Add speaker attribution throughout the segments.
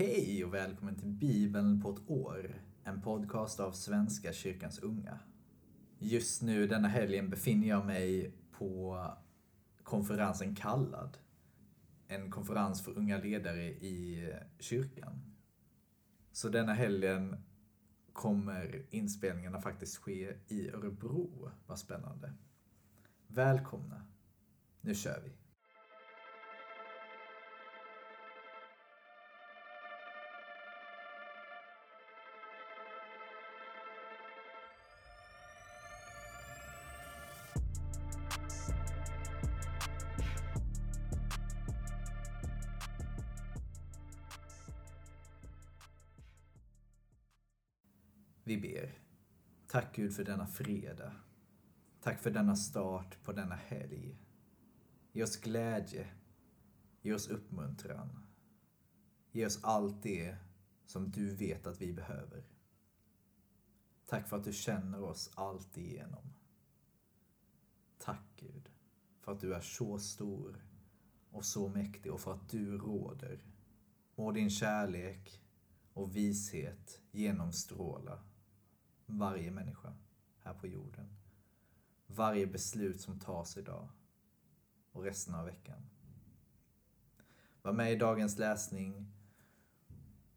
Speaker 1: Hej och välkommen till Bibeln på ett år. En podcast av Svenska kyrkans unga. Just nu denna helgen befinner jag mig på konferensen Kallad. En konferens för unga ledare i kyrkan. Så denna helgen kommer inspelningarna faktiskt ske i Örebro. Vad spännande. Välkomna. Nu kör vi. Vi ber. Tack Gud för denna fredag. Tack för denna start på denna helg. Ge oss glädje. Ge oss uppmuntran. Ge oss allt det som du vet att vi behöver. Tack för att du känner oss allt igenom. Tack Gud för att du är så stor och så mäktig och för att du råder. Må din kärlek och vishet genomstråla varje människa här på jorden. Varje beslut som tas idag och resten av veckan. Var med i dagens läsning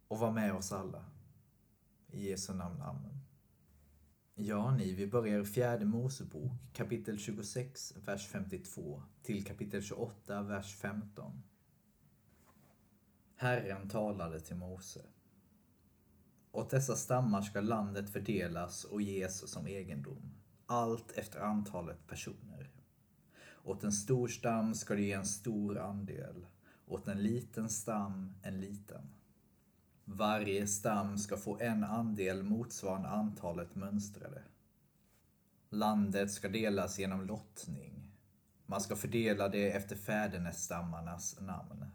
Speaker 1: och var med oss alla. I Jesu namn, Amen. Ja, ni, vi börjar i fjärde Mosebok kapitel 26, vers 52 till kapitel 28, vers 15. Herren talade till Mose. Åt dessa stammar ska landet fördelas och ges som egendom, allt efter antalet personer. Åt en stor stam ska det ge en stor andel, åt en liten stam en liten. Varje stam ska få en andel motsvarande antalet mönstrade. Landet ska delas genom lottning. Man ska fördela det efter fädernesstammarnas namn.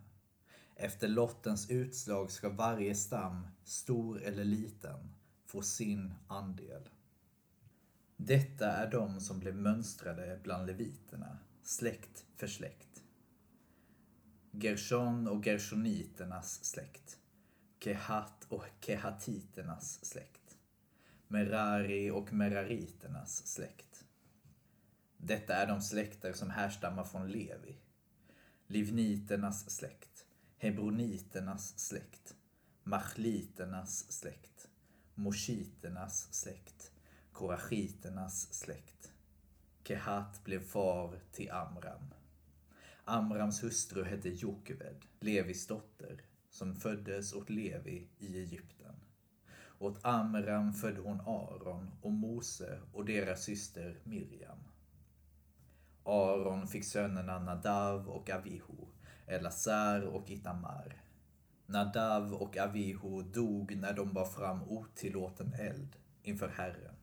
Speaker 1: Efter lottens utslag ska varje stam, stor eller liten, få sin andel. Detta är de som blev mönstrade bland leviterna, släkt för släkt. Gershon och gershoniternas släkt. Kehat och kehatiternas släkt. Merari och merariternas släkt. Detta är de släkter som härstammar från Levi. Livniternas släkt. Hebroniternas släkt, Machliternas släkt, Moshiternas släkt, Korachiternas släkt. Kehat blev far till Amram. Amrams hustru hette Jokeved, Levis dotter, som föddes åt Levi i Egypten. Åt Amram födde hon Aron och Mose och deras syster Miriam. Aron fick sönerna Nadav och Avihu Elazar och Itamar. Nadav och Avihu dog när de bar fram otillåten eld inför Herren.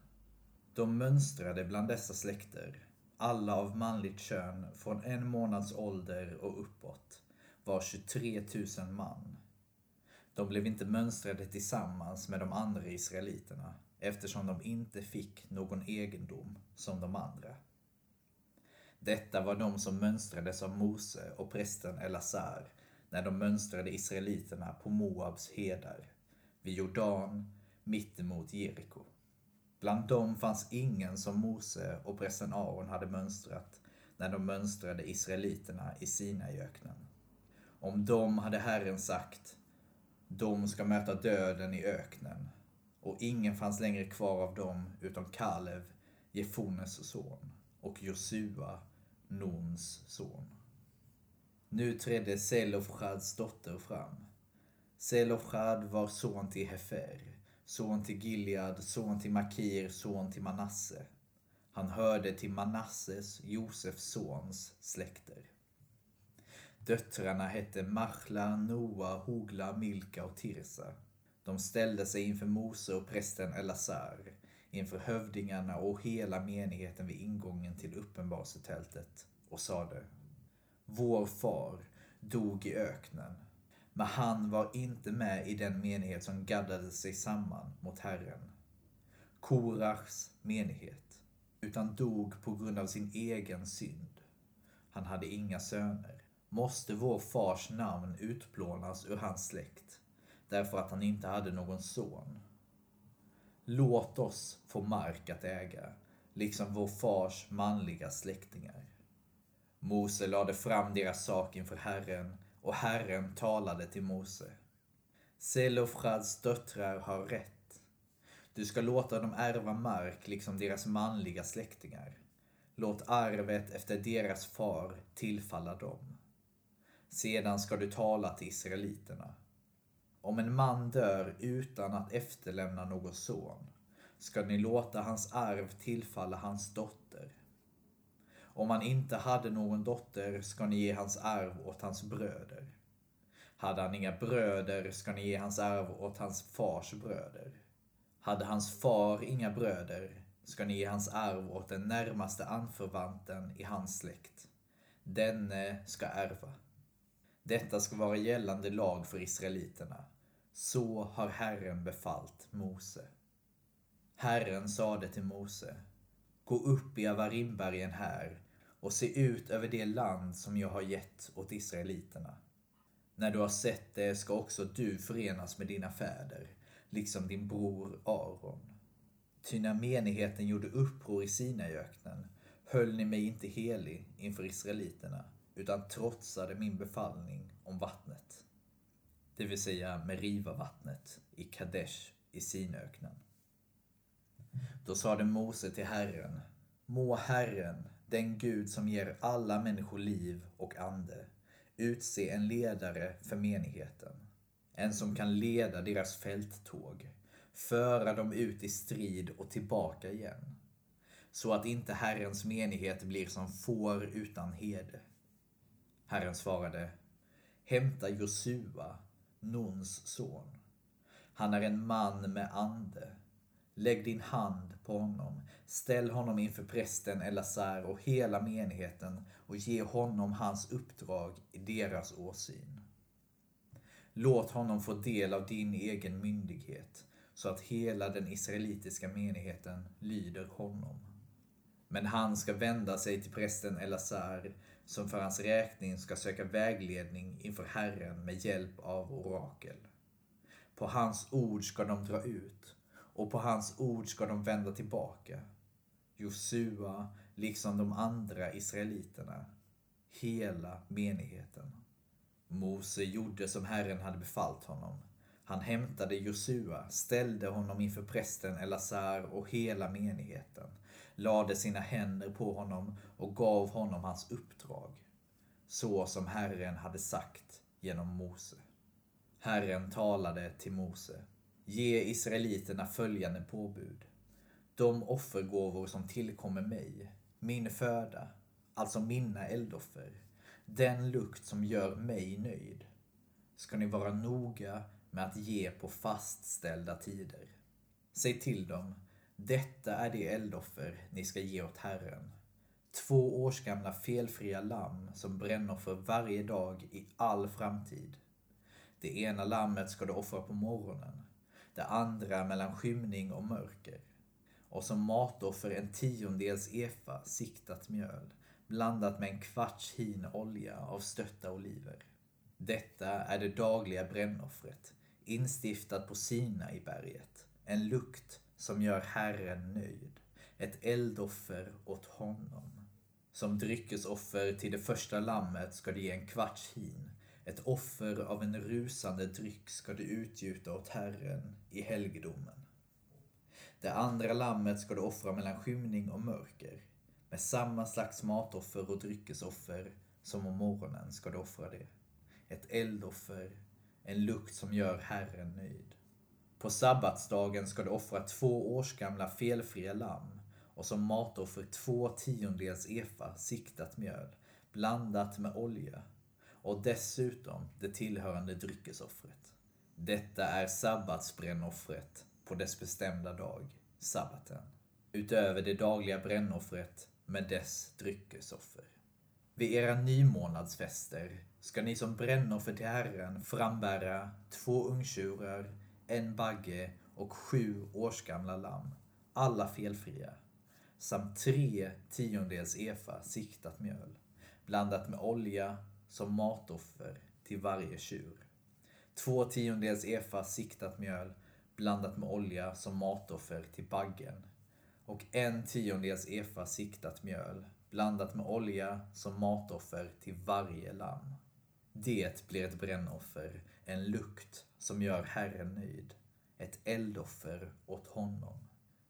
Speaker 1: De mönstrade bland dessa släkter, alla av manligt kön från en månads ålder och uppåt, var 23 000 man. De blev inte mönstrade tillsammans med de andra israeliterna eftersom de inte fick någon egendom som de andra. Detta var de som mönstrades av Mose och prästen Elazar när de mönstrade israeliterna på Moabs hedar vid Jordan mittemot Jeriko. Bland dem fanns ingen som Mose och prästen Aron hade mönstrat när de mönstrade israeliterna i Sinaiöknen. Om dem hade Herren sagt, de ska möta döden i öknen. Och ingen fanns längre kvar av dem utom Kalev, Jefones son, och Josua, Nuns son. Nu trädde Selofchads dotter fram. Selofchad var son till Hefer, son till Gilead, son till Makir, son till Manasse. Han hörde till Manasses, Josefs sons, släkter. Döttrarna hette Machla, Noa, Hogla, Milka och Tirsa. De ställde sig inför Mose och prästen Elazar inför hövdingarna och hela menigheten vid ingången till uppenbarelsetältet och sade Vår far dog i öknen, men han var inte med i den menighet som gaddade sig samman mot Herren. Korachs menighet, utan dog på grund av sin egen synd. Han hade inga söner. Måste vår fars namn utplånas ur hans släkt därför att han inte hade någon son. Låt oss få mark att äga, liksom vår fars manliga släktingar. Mose lade fram deras sak inför Herren och Herren talade till Mose. Selofrads döttrar har rätt. Du ska låta dem ärva mark liksom deras manliga släktingar. Låt arvet efter deras far tillfalla dem. Sedan ska du tala till israeliterna. Om en man dör utan att efterlämna någon son ska ni låta hans arv tillfalla hans dotter. Om han inte hade någon dotter ska ni ge hans arv åt hans bröder. Hade han inga bröder ska ni ge hans arv åt hans fars bröder. Hade hans far inga bröder ska ni ge hans arv åt den närmaste anförvanten i hans släkt. Denne ska ärva. Detta ska vara gällande lag för israeliterna. Så har Herren befallt Mose. Herren sade till Mose, gå upp i Avarimbergen här och se ut över det land som jag har gett åt israeliterna. När du har sett det ska också du förenas med dina fäder, liksom din bror Aron. Ty när menigheten gjorde uppror i Sinaiöknen höll ni mig inte helig inför israeliterna, utan trotsade min befallning om vattnet. Det vill säga Meriva-vattnet i Kadesh i Sinöknen. Då sade Mose till Herren, må Herren, den Gud som ger alla människor liv och ande, utse en ledare för menigheten. En som kan leda deras fälttåg, föra dem ut i strid och tillbaka igen. Så att inte Herrens menighet blir som får utan herde. Herren svarade, hämta Josua, Nuns son. Han är en man med ande. Lägg din hand på honom, ställ honom inför prästen Elazar och hela menigheten och ge honom hans uppdrag i deras åsyn. Låt honom få del av din egen myndighet så att hela den israelitiska menigheten lyder honom. Men han ska vända sig till prästen Elazar som för hans räkning ska söka vägledning inför Herren med hjälp av orakel. På hans ord ska de dra ut och på hans ord ska de vända tillbaka. Josua, liksom de andra israeliterna, hela menigheten. Mose gjorde som Herren hade befallt honom. Han hämtade Josua, ställde honom inför prästen Elazar och hela menigheten, lade sina händer på honom och gav honom hans uppdrag, så som Herren hade sagt genom Mose. Herren talade till Mose. Ge israeliterna följande påbud. De offergåvor som tillkommer mig, min föda, alltså mina eldoffer, den lukt som gör mig nöjd, ska ni vara noga med att ge på fastställda tider. Säg till dem, detta är det eldoffer ni ska ge åt Herren. Två års gamla felfria lamm som brännoffer varje dag i all framtid. Det ena lammet ska du offra på morgonen, det andra mellan skymning och mörker. Och som matoffer en tiondels efa siktat mjöl, blandat med en kvarts hin olja av stötta oliver. Detta är det dagliga brännoffret, instiftat på Sina i berget. En lukt som gör Herren nöjd. Ett eldoffer åt honom. Som dryckesoffer till det första lammet ska du ge en kvarts hin. Ett offer av en rusande dryck ska du utgjuta åt Herren i helgedomen. Det andra lammet ska du offra mellan skymning och mörker. Med samma slags matoffer och dryckesoffer som om morgonen ska du offra det. Ett eldoffer, en lukt som gör Herren nöjd. På sabbatsdagen ska du offra två årsgamla felfria lamm och som matoffer två tiondels efa siktat mjöl blandat med olja och dessutom det tillhörande dryckesoffret. Detta är sabbatsbrännoffret på dess bestämda dag, sabbaten, utöver det dagliga brännoffret med dess dryckesoffer. Vid era nymånadsfester ska ni som brännoffer till Herren frambära två ungtjurar, en bagge och sju årsgamla lamm, alla felfria, samt tre tiondels efa siktat mjöl, blandat med olja som matoffer till varje tjur. Två tiondels efa siktat mjöl blandat med olja som matoffer till baggen och en tiondels efa siktat mjöl blandat med olja som matoffer till varje lamm. Det blir ett brännoffer, en lukt som gör Herren nöjd, ett eldoffer åt honom.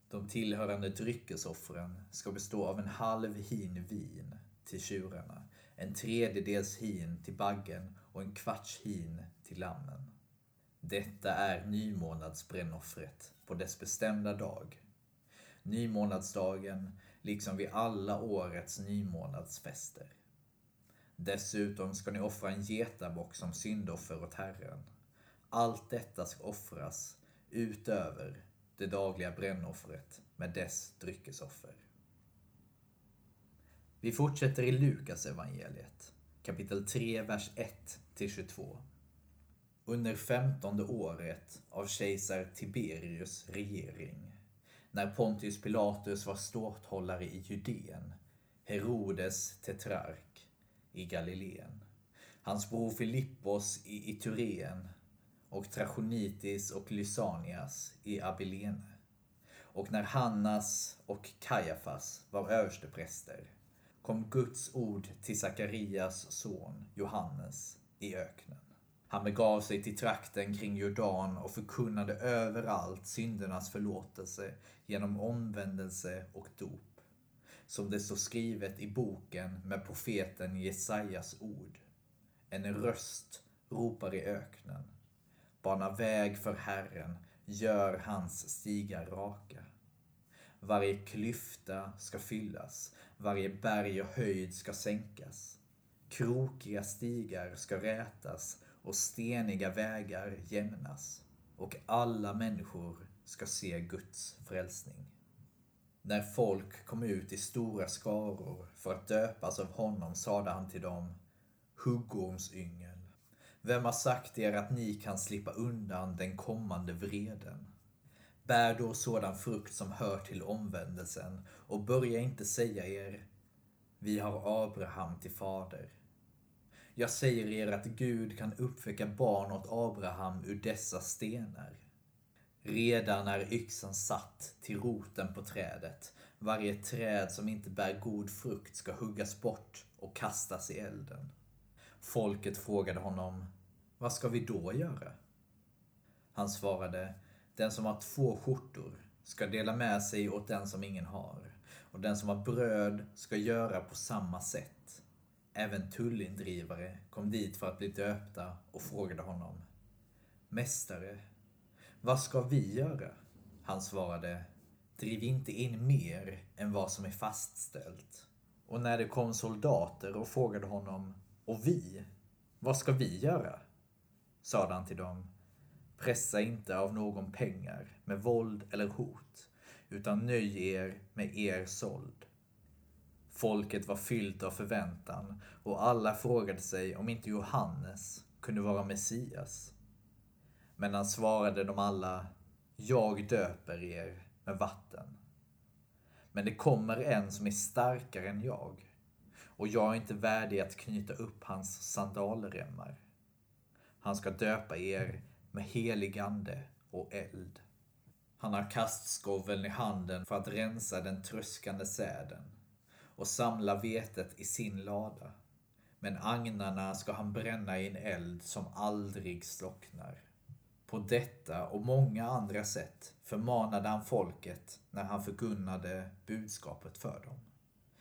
Speaker 1: De tillhörande dryckesoffren ska bestå av en halv hin vin till tjurarna, en tredjedels hin till baggen och en kvarts hin till lammen. Detta är nymånadsbrännoffret på dess bestämda dag. Nymånadsdagen, liksom vid alla årets nymånadsfester. Dessutom ska ni offra en getabock som syndoffer åt Herren. Allt detta ska offras utöver det dagliga brännoffret med dess dryckesoffer. Vi fortsätter i Lukas evangeliet, kapitel 3, vers 1 till 22. Under femtonde året av kejsar Tiberius regering, när Pontius Pilatus var ståthållare i Judeen, Herodes tetrark i Galileen, hans bror Filippos i Itureen och Trachonitis och Lysanias i Abilene. Och när Hannas och Kajafas var överstepräster kom Guds ord till Sakarias son Johannes i öknen. Han begav sig till trakten kring Jordan och förkunnade överallt syndernas förlåtelse genom omvändelse och dop. Som det står skrivet i boken med profeten Jesajas ord. En röst ropar i öknen. Bana väg för Herren, gör hans stigar raka. Varje klyfta ska fyllas, varje berg och höjd ska sänkas. Krokiga stigar ska rätas och steniga vägar jämnas. Och alla människor ska se Guds frälsning. När folk kom ut i stora skaror för att döpas av honom sade han till dem Huggormsyngel, vem har sagt er att ni kan slippa undan den kommande vreden? Bär då sådan frukt som hör till omvändelsen och börja inte säga er Vi har Abraham till fader. Jag säger er att Gud kan uppväcka barn åt Abraham ur dessa stenar. Redan är yxan satt till roten på trädet. Varje träd som inte bär god frukt ska huggas bort och kastas i elden. Folket frågade honom, vad ska vi då göra? Han svarade, den som har två skjortor ska dela med sig åt den som ingen har. Och den som har bröd ska göra på samma sätt. Även tullindrivare kom dit för att bli döpta och frågade honom. Mästare, vad ska vi göra? Han svarade, driv inte in mer än vad som är fastställt. Och när det kom soldater och frågade honom, och vi, vad ska vi göra? Sade han till dem, pressa inte av någon pengar med våld eller hot, utan nöj er med er såld. Folket var fyllt av förväntan och alla frågade sig om inte Johannes kunde vara Messias. Men han svarade dem alla, jag döper er med vatten. Men det kommer en som är starkare än jag och jag är inte värdig att knyta upp hans sandalremmar. Han ska döpa er med helig ande och eld. Han har kastskoveln i handen för att rensa den tröskande säden och samla vetet i sin lada. Men agnarna ska han bränna i en eld som aldrig slocknar. På detta och många andra sätt förmanade han folket när han förkunnade budskapet för dem.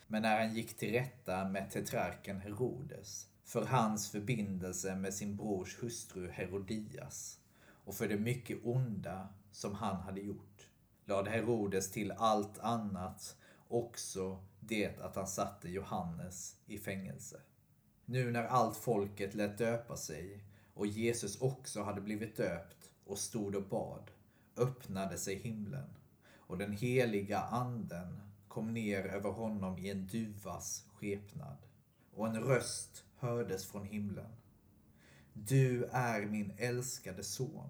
Speaker 1: Men när han gick till rätta med tetrarken Herodes för hans förbindelse med sin brors hustru Herodias och för det mycket onda som han hade gjort lade Herodes till allt annat också det att han satte Johannes i fängelse. Nu när allt folket lät döpa sig och Jesus också hade blivit döpt och stod och bad öppnade sig himlen och den heliga anden kom ner över honom i en duvas skepnad och en röst hördes från himlen. Du är min älskade son.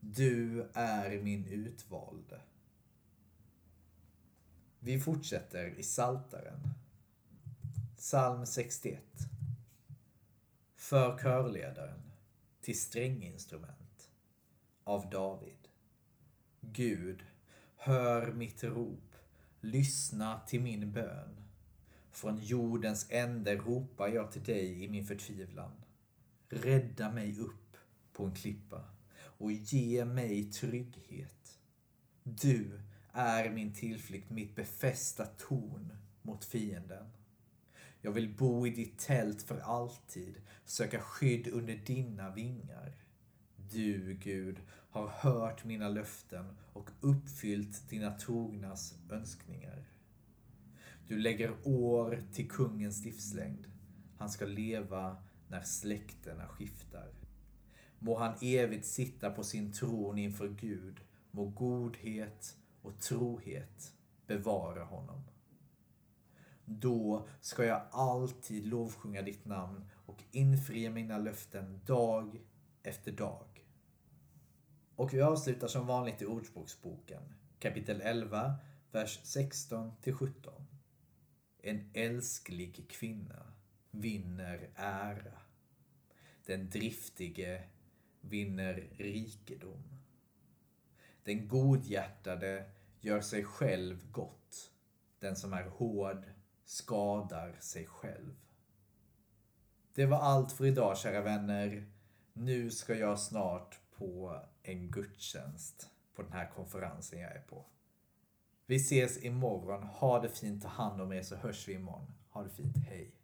Speaker 1: Du är min utvalde. Vi fortsätter i Saltaren. Psalm 61. För körledaren till stränginstrument av David. Gud, hör mitt rop, lyssna till min bön. Från jordens ände ropar jag till dig i min förtvivlan. Rädda mig upp på en klippa och ge mig trygghet. Du är min tillflykt, mitt befästa torn mot fienden. Jag vill bo i ditt tält för alltid, söka skydd under dina vingar. Du, Gud, har hört mina löften och uppfyllt dina trognas önskningar. Du lägger år till kungens livslängd. Han ska leva när släktena skiftar. Må han evigt sitta på sin tron inför Gud. Må godhet och trohet bevara honom. Då ska jag alltid lovsjunga ditt namn och infria mina löften dag efter dag. Och vi avslutar som vanligt i Ordspråksboken, kapitel 11, vers 16 till 17. En älsklig kvinna vinner ära. Den driftige vinner rikedom. Den godhjärtade gör sig själv gott. Den som är hård skadar sig själv. Det var allt för idag kära vänner. Nu ska jag snart på en gudstjänst på den här konferensen jag är på. Vi ses imorgon. Ha det fint, ta hand om er så hörs vi imorgon. Ha det fint, hej.